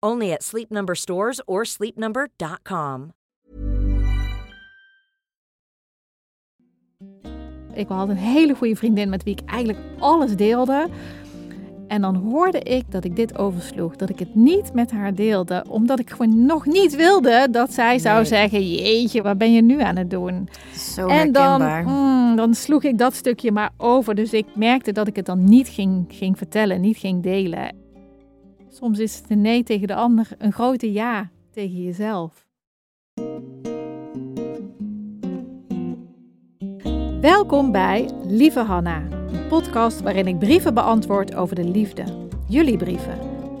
Only at Sleep Number stores or sleepnumber.com. Ik had een hele goede vriendin met wie ik eigenlijk alles deelde. En dan hoorde ik dat ik dit oversloeg. Dat ik het niet met haar deelde. Omdat ik gewoon nog niet wilde dat zij zou zeggen: Jeetje, wat ben je nu aan het doen? Zo en dan, mm, dan sloeg ik dat stukje maar over. Dus ik merkte dat ik het dan niet ging, ging vertellen, niet ging delen. Soms is het een nee tegen de ander een grote ja tegen jezelf. Welkom bij Lieve Hanna, een podcast waarin ik brieven beantwoord over de liefde. Jullie brieven.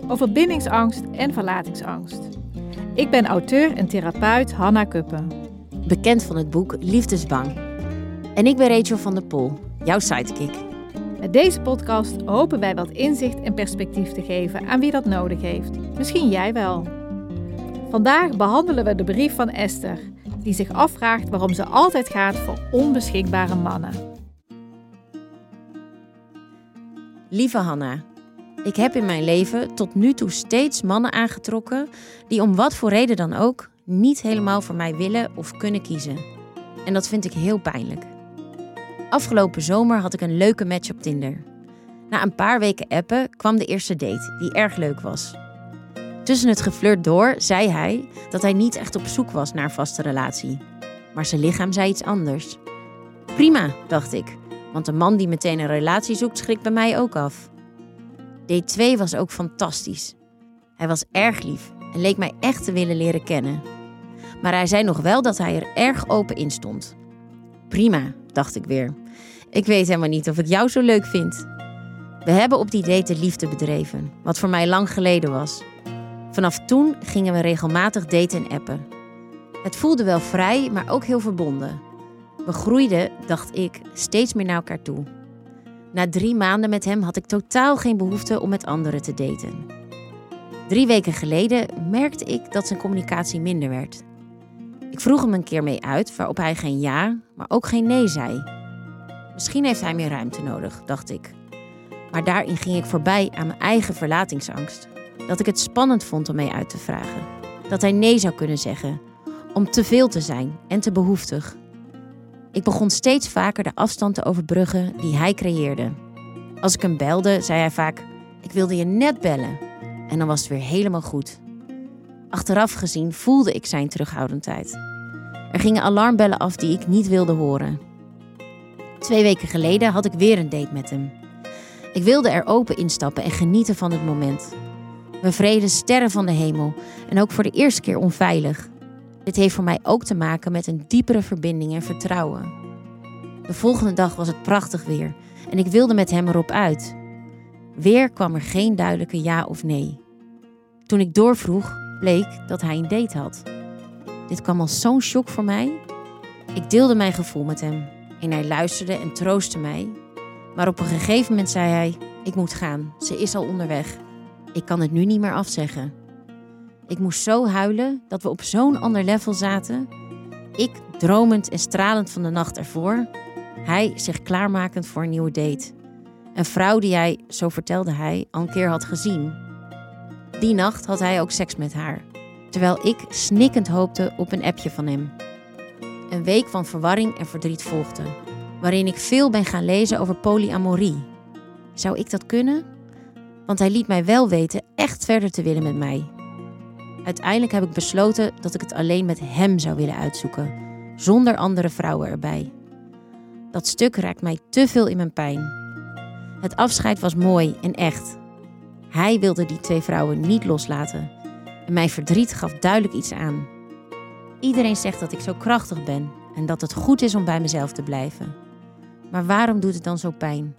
Over bindingsangst en verlatingsangst. Ik ben auteur en therapeut Hanna Kuppen. Bekend van het boek Liefdesbang. En ik ben Rachel van der Pol, jouw sidekick. Met deze podcast hopen wij wat inzicht en perspectief te geven aan wie dat nodig heeft. Misschien jij wel. Vandaag behandelen we de brief van Esther, die zich afvraagt waarom ze altijd gaat voor onbeschikbare mannen. Lieve Hanna, ik heb in mijn leven tot nu toe steeds mannen aangetrokken die om wat voor reden dan ook niet helemaal voor mij willen of kunnen kiezen. En dat vind ik heel pijnlijk. Afgelopen zomer had ik een leuke match op Tinder. Na een paar weken appen kwam de eerste date, die erg leuk was. Tussen het geflirt door zei hij dat hij niet echt op zoek was naar een vaste relatie. Maar zijn lichaam zei iets anders. Prima, dacht ik, want een man die meteen een relatie zoekt schrikt bij mij ook af. Date 2 was ook fantastisch. Hij was erg lief en leek mij echt te willen leren kennen. Maar hij zei nog wel dat hij er erg open in stond. Prima, dacht ik weer. Ik weet helemaal niet of ik jou zo leuk vind. We hebben op die date de liefde bedreven, wat voor mij lang geleden was. Vanaf toen gingen we regelmatig daten en appen. Het voelde wel vrij, maar ook heel verbonden. We groeiden, dacht ik, steeds meer naar elkaar toe. Na drie maanden met hem had ik totaal geen behoefte om met anderen te daten. Drie weken geleden merkte ik dat zijn communicatie minder werd. Ik vroeg hem een keer mee uit, waarop hij geen ja, maar ook geen nee zei. Misschien heeft hij meer ruimte nodig, dacht ik. Maar daarin ging ik voorbij aan mijn eigen verlatingsangst. Dat ik het spannend vond om mee uit te vragen. Dat hij nee zou kunnen zeggen. Om te veel te zijn en te behoeftig. Ik begon steeds vaker de afstand te overbruggen die hij creëerde. Als ik hem belde, zei hij vaak: Ik wilde je net bellen. En dan was het weer helemaal goed. Achteraf gezien voelde ik zijn terughoudendheid. Er gingen alarmbellen af die ik niet wilde horen. Twee weken geleden had ik weer een date met hem. Ik wilde er open instappen en genieten van het moment. We vreden sterren van de hemel en ook voor de eerste keer onveilig. Dit heeft voor mij ook te maken met een diepere verbinding en vertrouwen. De volgende dag was het prachtig weer en ik wilde met hem erop uit. Weer kwam er geen duidelijke ja of nee. Toen ik doorvroeg, bleek dat hij een date had. Dit kwam als zo'n shock voor mij. Ik deelde mijn gevoel met hem en hij luisterde en troostte mij. Maar op een gegeven moment zei hij: Ik moet gaan, ze is al onderweg. Ik kan het nu niet meer afzeggen. Ik moest zo huilen dat we op zo'n ander level zaten. Ik dromend en stralend van de nacht ervoor. Hij zich klaarmakend voor een nieuwe date. Een vrouw die hij, zo vertelde hij, al een keer had gezien. Die nacht had hij ook seks met haar, terwijl ik snikkend hoopte op een appje van hem. Een week van verwarring en verdriet volgde, waarin ik veel ben gaan lezen over polyamorie. Zou ik dat kunnen? Want hij liet mij wel weten echt verder te willen met mij. Uiteindelijk heb ik besloten dat ik het alleen met hem zou willen uitzoeken, zonder andere vrouwen erbij. Dat stuk raakt mij te veel in mijn pijn. Het afscheid was mooi en echt. Hij wilde die twee vrouwen niet loslaten. En mijn verdriet gaf duidelijk iets aan. Iedereen zegt dat ik zo krachtig ben en dat het goed is om bij mezelf te blijven. Maar waarom doet het dan zo pijn?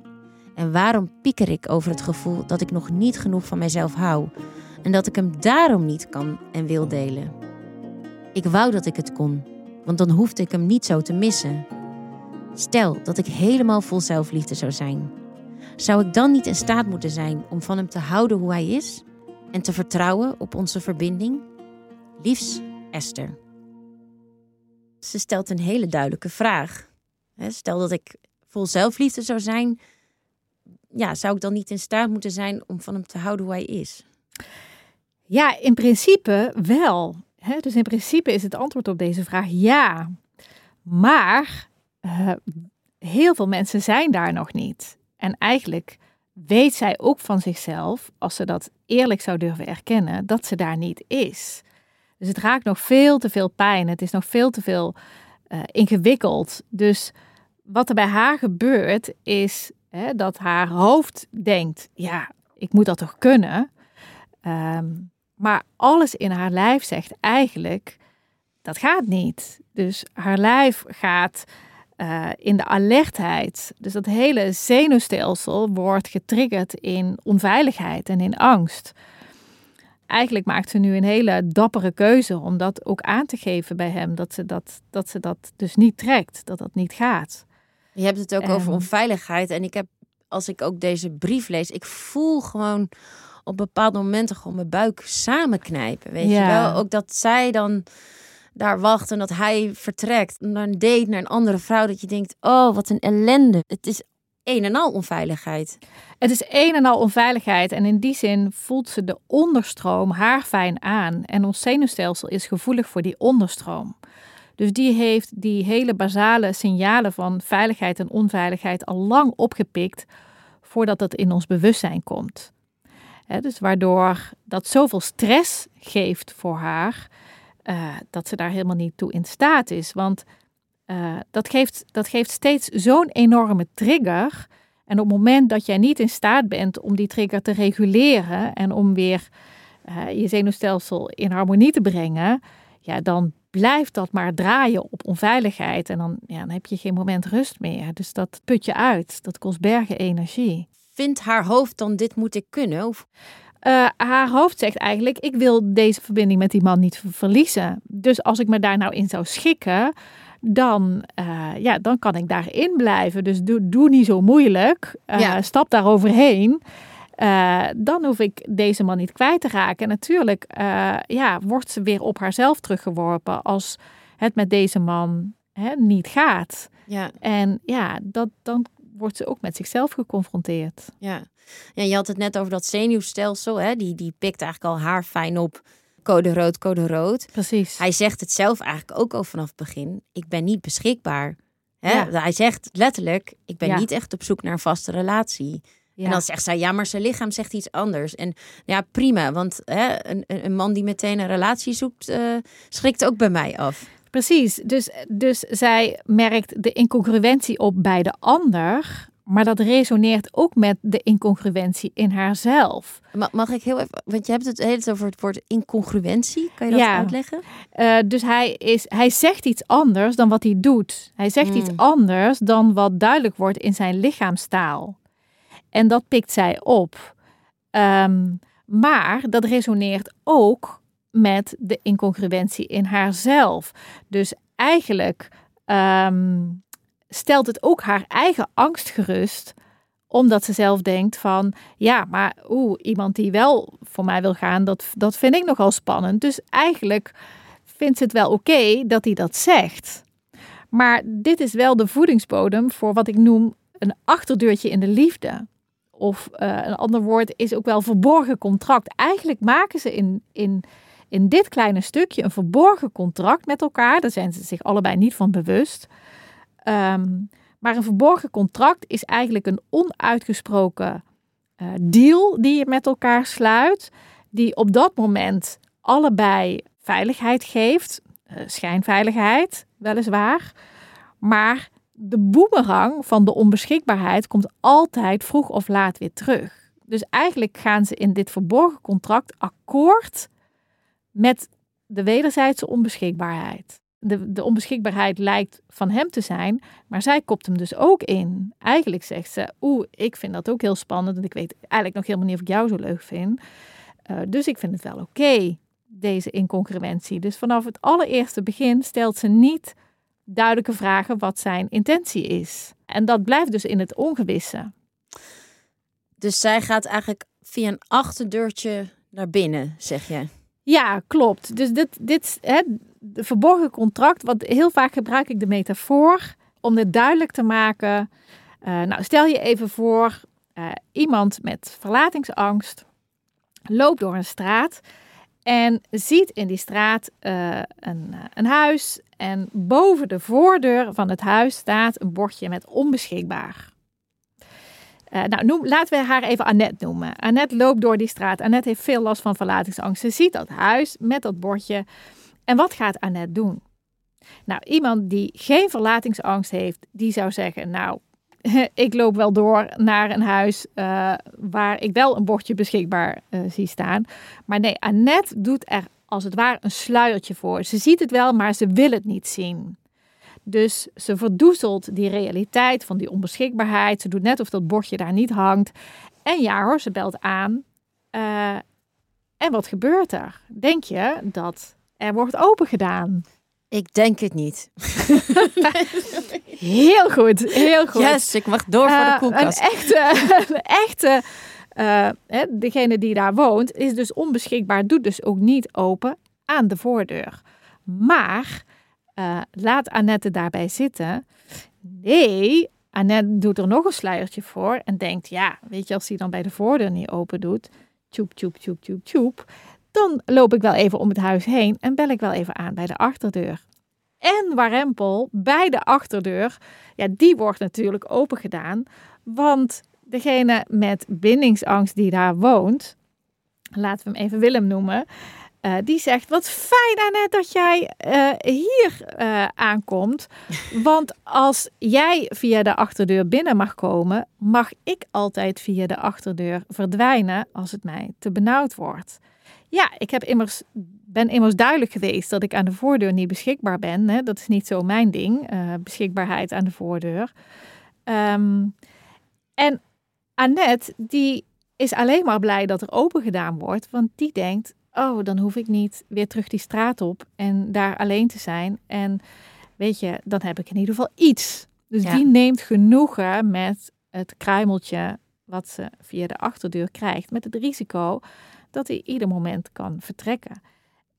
En waarom pieker ik over het gevoel dat ik nog niet genoeg van mijzelf hou en dat ik hem daarom niet kan en wil delen? Ik wou dat ik het kon, want dan hoefde ik hem niet zo te missen. Stel dat ik helemaal vol zelfliefde zou zijn. Zou ik dan niet in staat moeten zijn om van hem te houden hoe hij is en te vertrouwen op onze verbinding? Liefs, Esther. Ze stelt een hele duidelijke vraag. Stel dat ik vol zelfliefde zou zijn, ja, zou ik dan niet in staat moeten zijn om van hem te houden hoe hij is? Ja, in principe wel. Dus in principe is het antwoord op deze vraag ja. Maar uh, heel veel mensen zijn daar nog niet. En eigenlijk weet zij ook van zichzelf, als ze dat eerlijk zou durven erkennen, dat ze daar niet is. Dus het raakt nog veel te veel pijn. Het is nog veel te veel uh, ingewikkeld. Dus wat er bij haar gebeurt, is hè, dat haar hoofd denkt: ja, ik moet dat toch kunnen. Um, maar alles in haar lijf zegt eigenlijk: dat gaat niet. Dus haar lijf gaat uh, in de alertheid. Dus dat hele zenuwstelsel wordt getriggerd in onveiligheid en in angst. Eigenlijk maakt ze nu een hele dappere keuze om dat ook aan te geven bij hem. Dat ze dat, dat, ze dat dus niet trekt, dat dat niet gaat. Je hebt het ook over onveiligheid. En ik heb, als ik ook deze brief lees, ik voel gewoon op bepaalde momenten gewoon mijn buik samenknijpen. Weet je wel? Ook dat zij dan daar wacht en dat hij vertrekt naar een date naar een andere vrouw. Dat je denkt, oh, wat een ellende. Het is een en al onveiligheid. Het is een en al onveiligheid. En in die zin voelt ze de onderstroom haar fijn aan. En ons zenuwstelsel is gevoelig voor die onderstroom. Dus die heeft die hele basale signalen van veiligheid en onveiligheid al lang opgepikt voordat het in ons bewustzijn komt. dus waardoor dat zoveel stress geeft voor haar, uh, dat ze daar helemaal niet toe in staat is. Want uh, dat, geeft, dat geeft steeds zo'n enorme trigger. En op het moment dat jij niet in staat bent om die trigger te reguleren en om weer uh, je zenuwstelsel in harmonie te brengen, ja, dan blijft dat maar draaien op onveiligheid. En dan, ja, dan heb je geen moment rust meer. Dus dat put je uit. Dat kost bergen energie. Vindt haar hoofd dan dit moet ik kunnen? Of? Uh, haar hoofd zegt eigenlijk: ik wil deze verbinding met die man niet verliezen. Dus als ik me daar nou in zou schikken, dan, uh, ja, dan kan ik daarin blijven. Dus doe, doe niet zo moeilijk. Uh, ja. Stap daar overheen. dan hoef ik deze man niet kwijt te raken. En natuurlijk ja, wordt ze weer op haarzelf teruggeworpen als het met deze man hè, niet gaat. Ja. En ja, dat, dan wordt ze ook met zichzelf geconfronteerd. Ja. ja, je had het net over dat zenuwstelsel. Hè? Die, die pikt eigenlijk al haar fijn op. Code rood, code rood. Precies. Hij zegt het zelf eigenlijk ook al vanaf het begin. Ik ben niet beschikbaar. Hè? Ja. Hij zegt letterlijk, ik ben ja. niet echt op zoek naar een vaste relatie. Ja. En dan zegt zij, ja, maar zijn lichaam zegt iets anders. En ja, prima, want hè, een, een man die meteen een relatie zoekt, uh, schrikt ook bij mij af. Precies, dus, dus zij merkt de incongruentie op bij de ander, Maar dat resoneert ook met de incongruentie in haarzelf. Ma- Mag ik heel even, want je hebt het hele tijd over het woord incongruentie. Kan je dat Ja. uitleggen? Eh, dus hij, is, hij zegt iets anders dan wat hij doet. Hij zegt iets Hmm. anders dan wat duidelijk wordt in zijn lichaamstaal. En dat pikt zij op. Ehm, maar dat resoneert ook met de incongruentie in haarzelf. Dus eigenlijk ehm, stelt het ook haar eigen angst gerust omdat ze zelf denkt van, ja, maar oeh, iemand die wel voor mij wil gaan, dat, dat vind ik nogal spannend. Dus eigenlijk vindt ze het wel oké dat hij dat zegt. Maar dit is wel de voedingsbodem voor wat ik noem een achterdeurtje in de liefde. Of eh, een ander woord is ook wel verborgen contract. Eigenlijk maken ze in, in, in dit kleine stukje een verborgen contract met elkaar. Daar zijn ze zich allebei niet van bewust. Ehm, maar een verborgen contract is eigenlijk een onuitgesproken eh, deal die je met elkaar sluit. Die op dat moment allebei veiligheid geeft. eh, schijnveiligheid, weliswaar. Maar de boemerang van de onbeschikbaarheid komt altijd vroeg of laat weer terug. Dus eigenlijk gaan ze in dit verborgen contract akkoord met de wederzijdse onbeschikbaarheid. De, de onbeschikbaarheid lijkt van hem te zijn, maar zij kopt hem dus ook in. Eigenlijk zegt ze, oeh, ik vind dat ook heel spannend en ik weet eigenlijk nog helemaal niet of ik jou zo leuk vind. Eh, dus ik vind het wel oké, deze incongruentie. Dus vanaf het allereerste begin stelt ze niet duidelijke vragen wat zijn intentie is. En dat blijft dus in het ongewisse. Dus zij gaat eigenlijk via een achterdeurtje naar binnen, zeg je. Ja, klopt. Dus dit, dit hè, verborgen contract, wat heel vaak gebruik ik de metafoor om het duidelijk te maken. Eh, nou, stel je even voor, eh, iemand met verlatingsangst loopt door een straat en ziet in die straat eh, een, een huis. En boven de voordeur van het huis staat een bordje met onbeschikbaar. Eh, nou, laten we haar even Annette noemen. Annette loopt door die straat. Annette heeft veel last van verlatingsangst. Ze ziet dat huis met dat bordje. En wat gaat Annette doen? Nou, iemand die geen verlatingsangst heeft, die zou zeggen: Nou, ik loop wel door naar een huis eh, waar ik wel een bordje beschikbaar eh, zie staan. Maar nee, Annette doet er als het ware een sluiertje voor. Ze ziet het wel, maar ze wil het niet zien. Dus ze verdoezelt die realiteit van die onbeschikbaarheid. Ze doet net of dat bordje daar niet hangt. En ja hoor, ze belt aan. Eh, en wat gebeurt er? Denk je dat er wordt opengedaan? Ik denk het niet. Heel goed, heel goed. Yes, ik mag door voor de Eh, koelkast. Een echte, een echte eh, hè, degene die daar woont, is dus onbeschikbaar, doet dus ook niet open aan de voordeur. Maar eh, laat Annette daarbij zitten. Nee, Annette doet er nog een sluiertje voor en denkt, ja, weet je, als hij dan bij de voordeur niet open doet, tjoep, tjoep, tjoep, tjoep, tjoep, dan loop ik wel even om het huis heen en bel ik wel even aan bij de achterdeur. En warempel bij de achterdeur ja, die wordt natuurlijk open gedaan. Want degene met bindingsangst die daar woont, laten we hem even Willem noemen, eh, die zegt: Wat fijn, Annette, dat jij eh, hier eh, aankomt. Want als jij via de achterdeur binnen mag komen, mag ik altijd via de achterdeur verdwijnen als het mij te benauwd wordt. Ja, ik heb immers, ben immers duidelijk geweest dat ik aan de voordeur niet beschikbaar ben. Hè? Dat is niet zo mijn ding, beschikbaarheid aan de voordeur. Ehm, en Annette, die is alleen maar blij dat er open gedaan wordt, want die denkt, oh, dan hoef ik niet weer terug die straat op en daar alleen te zijn. En weet je, dan heb ik in ieder geval iets. Dus Ja. die neemt genoegen met het kruimeltje wat ze via de achterdeur krijgt, met het risico dat hij ieder moment kan vertrekken.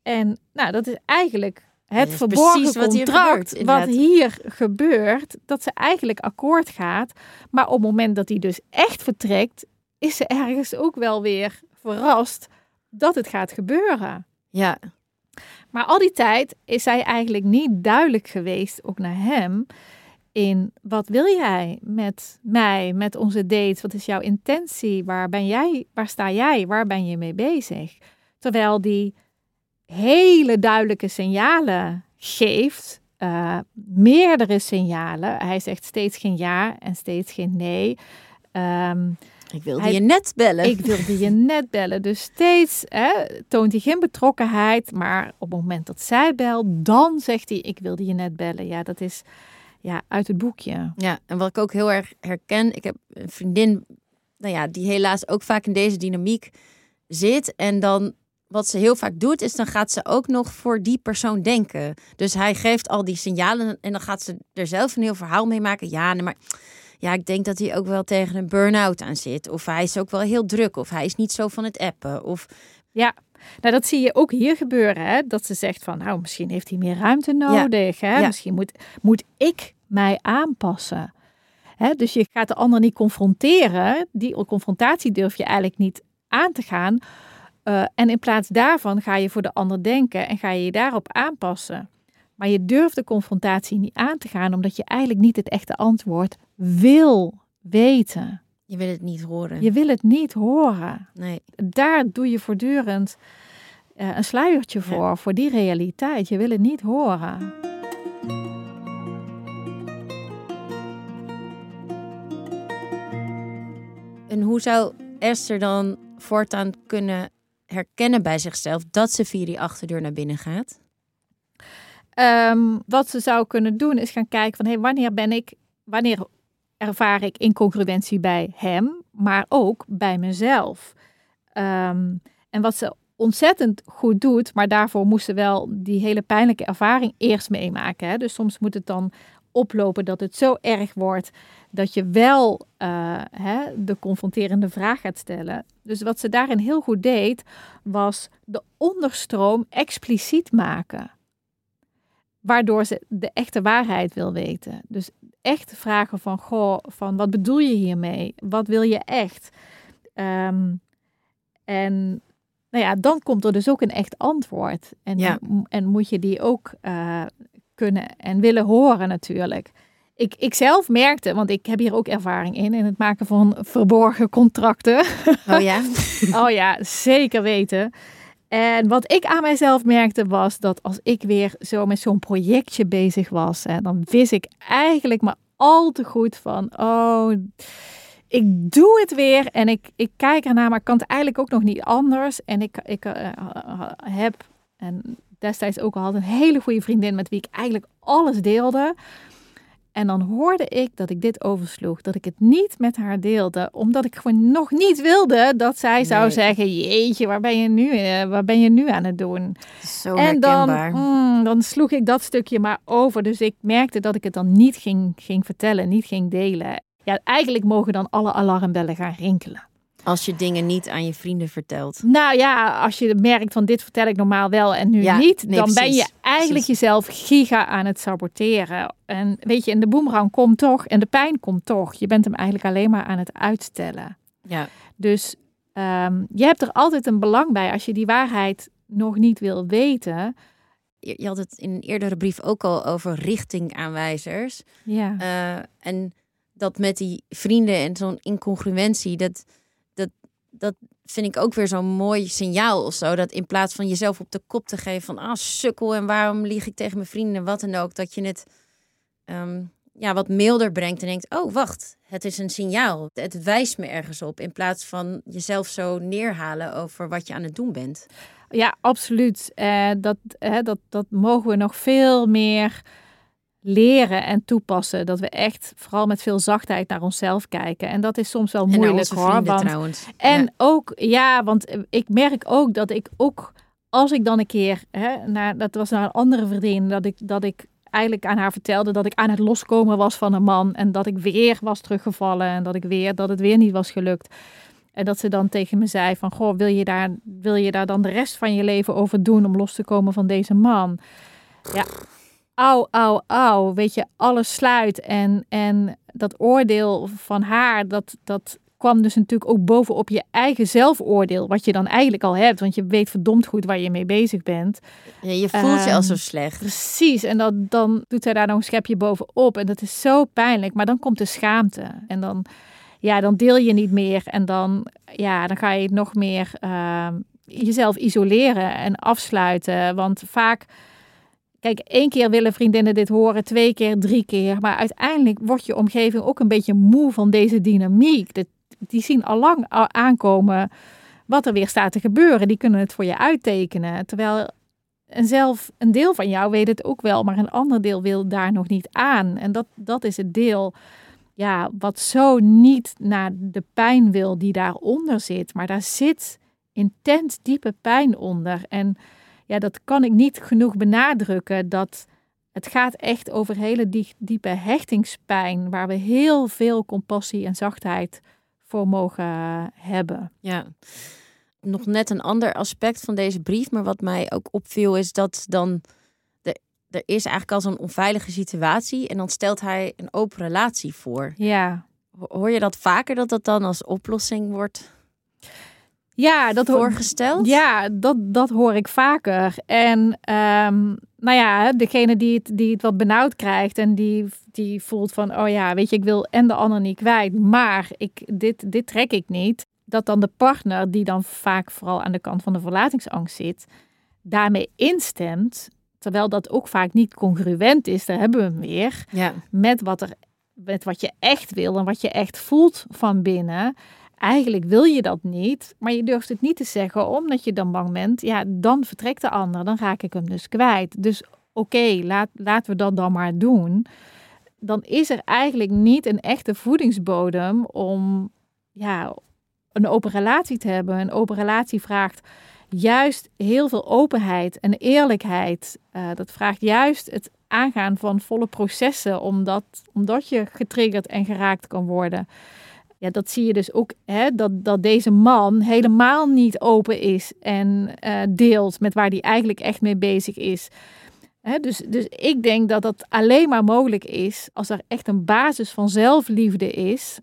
En nou, dat is eigenlijk het is verborgen hier contract gebeurt, wat hier gebeurt, dat ze eigenlijk akkoord gaat. Maar op het moment dat hij dus echt vertrekt, is ze ergens ook wel weer verrast dat het gaat gebeuren. Ja, Maar al die tijd is zij eigenlijk niet duidelijk geweest, ook naar hem, in wat wil jij met mij, met onze date? Wat is jouw intentie? Waar ben jij? Waar sta jij? Waar ben je mee bezig? Terwijl die hele duidelijke signalen geeft eh, meerdere signalen. Hij zegt steeds geen ja en steeds geen nee. Ehm, Ik wilde Hij- je net bellen. ik wilde je net bellen. Dus steeds hè, toont hij geen betrokkenheid. Maar op het moment dat zij belt, dan zegt hij: Ik wilde je net bellen. Ja, dat is ja, uit het boekje. Ja, en wat ik ook heel erg herken, ik heb een vriendin, nou ja, die helaas ook vaak in deze dynamiek zit. En dan, wat ze heel vaak doet, is dan gaat ze ook nog voor die persoon denken. Dus hij geeft al die signalen en dan gaat ze er zelf een heel verhaal mee maken. Ja, nee, maar ja, ik denk dat hij ook wel tegen een burn-out aan zit. Of hij is ook wel heel druk, of hij is niet zo van het appen. Of Ja, nou dat zie je ook hier gebeuren. Hè? Dat ze zegt van, nou misschien heeft hij meer ruimte nodig. Hè? Ja. Misschien moet, moet ik mij aanpassen. Hè? Dus je gaat de ander niet confronteren. Die confrontatie durf je eigenlijk niet aan te gaan. Eh, en in plaats daarvan ga je voor de ander denken en ga je je daarop aanpassen. Maar je durft de confrontatie niet aan te gaan omdat je eigenlijk niet het echte antwoord wil weten. je wil het niet horen. Je wil het niet horen Nee. daar doe je voortdurend eh, een sluiertje voor, voor die realiteit. Je wil het niet horen. En hoe zou Esther dan voortaan kunnen herkennen bij zichzelf dat ze via die achterdeur naar binnen gaat? Ehm, wat ze zou kunnen doen is gaan kijken van hey, wanneer ben ik, wanneer ervaar ik incongruentie bij hem, maar ook bij mezelf. Ehm, en wat ze ontzettend goed doet, maar daarvoor moest ze wel die hele pijnlijke ervaring eerst meemaken. Hè? Dus soms moet het dan oplopen dat het zo erg wordt dat je wel eh, hè, de confronterende vraag gaat stellen. Dus wat ze daarin heel goed deed, was de onderstroom expliciet maken. Waardoor ze de echte waarheid wil weten. Dus echt vragen van, goh, van wat bedoel je hiermee? Wat wil je echt? Ehm, en nou ja, dan komt er dus ook een echt antwoord. En, Ja. en moet je die ook eh, kunnen en willen horen natuurlijk. Ik, ik zelf merkte, want ik heb hier ook ervaring in, in het maken van verborgen contracten. Oh ja? Oh ja, zeker weten. En wat ik aan mijzelf merkte was dat als ik weer zo met zo'n projectje bezig was, hè, dan wist ik eigenlijk maar al te goed van, oh, ik doe het weer en ik, ik kijk ernaar, maar ik kan het eigenlijk ook nog niet anders. En ik, ik eh, heb, en destijds ook al een hele goede vriendin met wie ik eigenlijk alles deelde. En dan hoorde ik dat ik dit oversloeg, dat ik het niet met haar deelde, omdat ik gewoon nog niet wilde dat zij zou Nee. zeggen: Jeetje, waar ben je nu, eh, waar ben je nu aan het doen? Zo en dan, mm, dan sloeg ik dat stukje maar over. Dus ik merkte dat ik het dan niet ging, ging vertellen, niet ging delen. Ja, eigenlijk mogen dan alle alarmbellen gaan rinkelen. Als je dingen niet aan je vrienden vertelt. Nou ja, als je merkt van dit vertel ik normaal wel en nu Ja, niet, nee, dan ben je eigenlijk precies. jezelf giga aan het saboteren. En weet je, en de boemerang komt toch en de pijn komt toch. Je bent hem eigenlijk alleen maar aan het uitstellen. Ja. Dus ehm, je hebt er altijd een belang bij als je die waarheid nog niet wil weten. Je je had het in een eerdere brief ook al over richtingaanwijzers. Ja, Eh, en dat met die vrienden en zo'n incongruentie, dat, dat, vind ik ook weer zo'n mooi signaal of zo. Dat in plaats van jezelf op de kop te geven van, ah, sukkel en waarom lieg ik tegen mijn vrienden en wat dan ook, dat je het ehm, ja, wat milder brengt en denkt, oh, wacht, het is een signaal. Het wijst me ergens op, in plaats van jezelf zo neerhalen over wat je aan het doen bent. ja absoluut. Eh, dat, dat, dat mogen we nog veel meer leren en toepassen. Dat we echt vooral met veel zachtheid naar onszelf kijken. En dat is soms wel moeilijk onze hoor. vrienden Want trouwens. En Ja. ook, ja, want ik merk ook dat ik ook, als ik dan een keer, hè, naar, dat was naar een andere vriendin, dat ik, dat ik eigenlijk aan haar vertelde dat ik aan het loskomen was van een man en dat ik weer was teruggevallen en dat ik weer, dat het weer niet was gelukt. En dat ze dan tegen me zei van, goh, wil je daar, wil je daar dan de rest van je leven over doen om los te komen van deze man? Ja, au, au, au, weet je, alles sluit. En, en dat oordeel van haar, dat, dat kwam dus natuurlijk ook bovenop je eigen zelfoordeel, wat je dan eigenlijk al hebt, want je weet verdomd goed waar je mee bezig bent. Ja, je voelt je al zo Ehm, slecht. Precies, en dat, dan doet zij daar nog een schepje bovenop. En dat is zo pijnlijk, maar dan komt de schaamte. En dan, ja, dan deel je niet meer. En dan, ja, dan ga je nog meer ehm, jezelf isoleren en afsluiten, want vaak kijk, één keer willen vriendinnen dit horen, twee keer, drie keer. Maar uiteindelijk wordt je omgeving ook een beetje moe van deze dynamiek. Die zien al lang aankomen wat er weer staat te gebeuren. Die kunnen het voor je uittekenen. Terwijl en zelf, een deel van jou weet het ook wel, maar een ander deel wil daar nog niet aan. En dat, dat is het deel ja, wat zo niet naar de pijn wil die daaronder zit. Maar daar zit intens diepe pijn onder. En ja, dat kan ik niet genoeg benadrukken. Dat het gaat echt over hele diepe hechtingspijn, waar we heel veel compassie en zachtheid voor mogen hebben. Ja nog net een ander aspect van deze brief. Maar wat mij ook opviel is dat dan... Er, er is eigenlijk al zo'n onveilige situatie. En dan stelt hij een open relatie voor. Ja. Hoor je dat vaker, dat dat dan als oplossing wordt ja, dat voorgesteld? Ja, dat, dat hoor ik vaker. En um, nou ja, degene die het, die het wat benauwd krijgt en die, die voelt van, oh ja, weet je, ik wil en de ander niet kwijt, maar ik, dit, dit trek ik niet dat dan de partner, die dan vaak vooral aan de kant van de verlatingsangst zit, daarmee instemt. Terwijl dat ook vaak niet congruent is, daar hebben we hem weer. Ja. Met, wat er, met wat je echt wil en wat je echt voelt van binnen. Eigenlijk wil je dat niet, maar je durft het niet te zeggen omdat je dan bang bent. Ja, dan vertrekt de ander, dan raak ik hem dus kwijt. Dus oké, laat, laten we dat dan maar doen. Dan is er eigenlijk niet een echte voedingsbodem om, ja, een open relatie te hebben. Een open relatie vraagt juist heel veel openheid en eerlijkheid. Uh, dat vraagt juist het aangaan van volle processen, omdat, omdat je getriggerd en geraakt kan worden. Ja, dat zie je dus ook, hè, dat, dat deze man helemaal niet open is en uh, deelt met waar hij eigenlijk echt mee bezig is. Hè, dus, dus ik denk dat dat alleen maar mogelijk is als er echt een basis van zelfliefde is.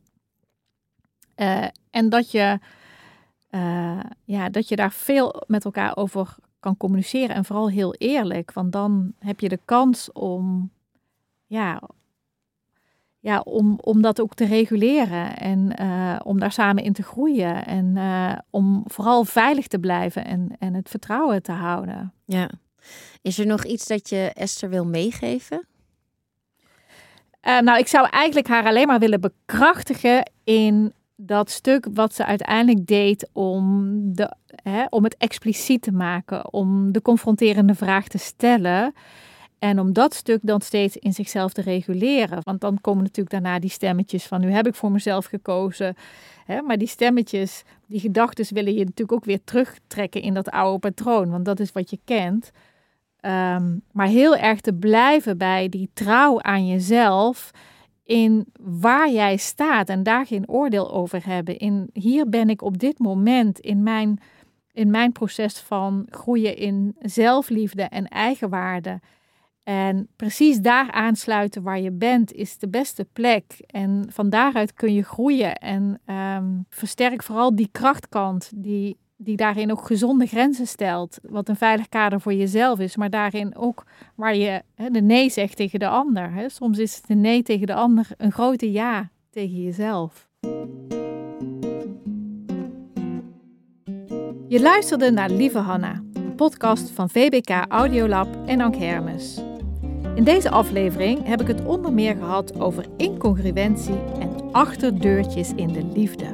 Uh, en dat je, uh, ja, dat je daar veel met elkaar over kan communiceren. En vooral heel eerlijk. Want dan heb je de kans om, ja, ja, om, om dat ook te reguleren. En uh, om daar samen in te groeien. En uh, om vooral veilig te blijven en, en het vertrouwen te houden. Ja. Is er nog iets dat je Esther wil meegeven? Uh, nou, ik zou eigenlijk haar alleen maar willen bekrachtigen in dat stuk wat ze uiteindelijk deed om, de, hè, om het expliciet te maken, om de confronterende vraag te stellen. En om dat stuk dan steeds in zichzelf te reguleren. Want dan komen natuurlijk daarna die stemmetjes van nu heb ik voor mezelf gekozen. Hè, maar die stemmetjes, die gedachten willen je natuurlijk ook weer terugtrekken in dat oude patroon. Want dat is wat je kent. Um, maar heel erg te blijven bij die trouw aan jezelf in waar jij staat en daar geen oordeel over hebben. In hier ben ik op dit moment in mijn, in mijn proces van groeien in zelfliefde en eigenwaarde. En precies daar aansluiten waar je bent is de beste plek. En van daaruit kun je groeien. En um, versterk vooral die krachtkant die die daarin ook gezonde grenzen stelt. Wat een veilig kader voor jezelf is, maar daarin ook waar je de nee zegt tegen de ander. Soms is de nee tegen de ander een grote ja tegen jezelf. Je luisterde naar Lieve Hanna, podcast van VBK Audiolab en Ank Hermes. In deze aflevering heb ik het onder meer gehad over incongruentie en achterdeurtjes in de liefde.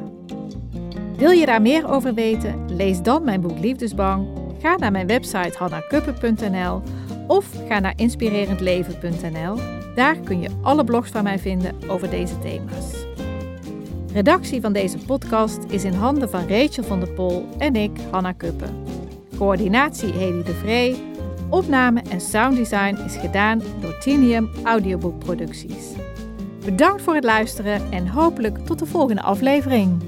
Wil je daar meer over weten? Lees dan mijn boek Liefdesbang. Ga naar mijn website hannakuppen.nl of ga naar inspirerendleven.nl. Daar kun je alle blogs van mij vinden over deze thema's. Redactie van deze podcast is in handen van Rachel van der Pol en ik, Hanna Kuppen. Coördinatie Hedy de Vree. Opname en sounddesign is gedaan door Tinium Audiobook Producties. Bedankt voor het luisteren en hopelijk tot de volgende aflevering.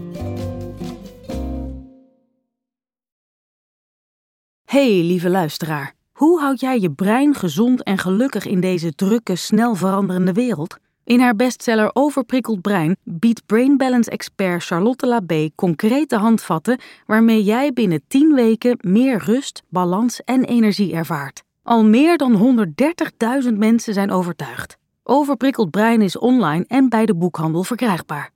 Hey, lieve luisteraar. Hoe houd jij je brein gezond en gelukkig in deze drukke, snel veranderende wereld? In haar bestseller Overprikkeld Brein biedt Brain Balance expert Charlotte Labé concrete handvatten waarmee jij binnen 10 weken meer rust, balans en energie ervaart. Al meer dan 130.000 mensen zijn overtuigd. Overprikkeld Brein is online en bij de boekhandel verkrijgbaar.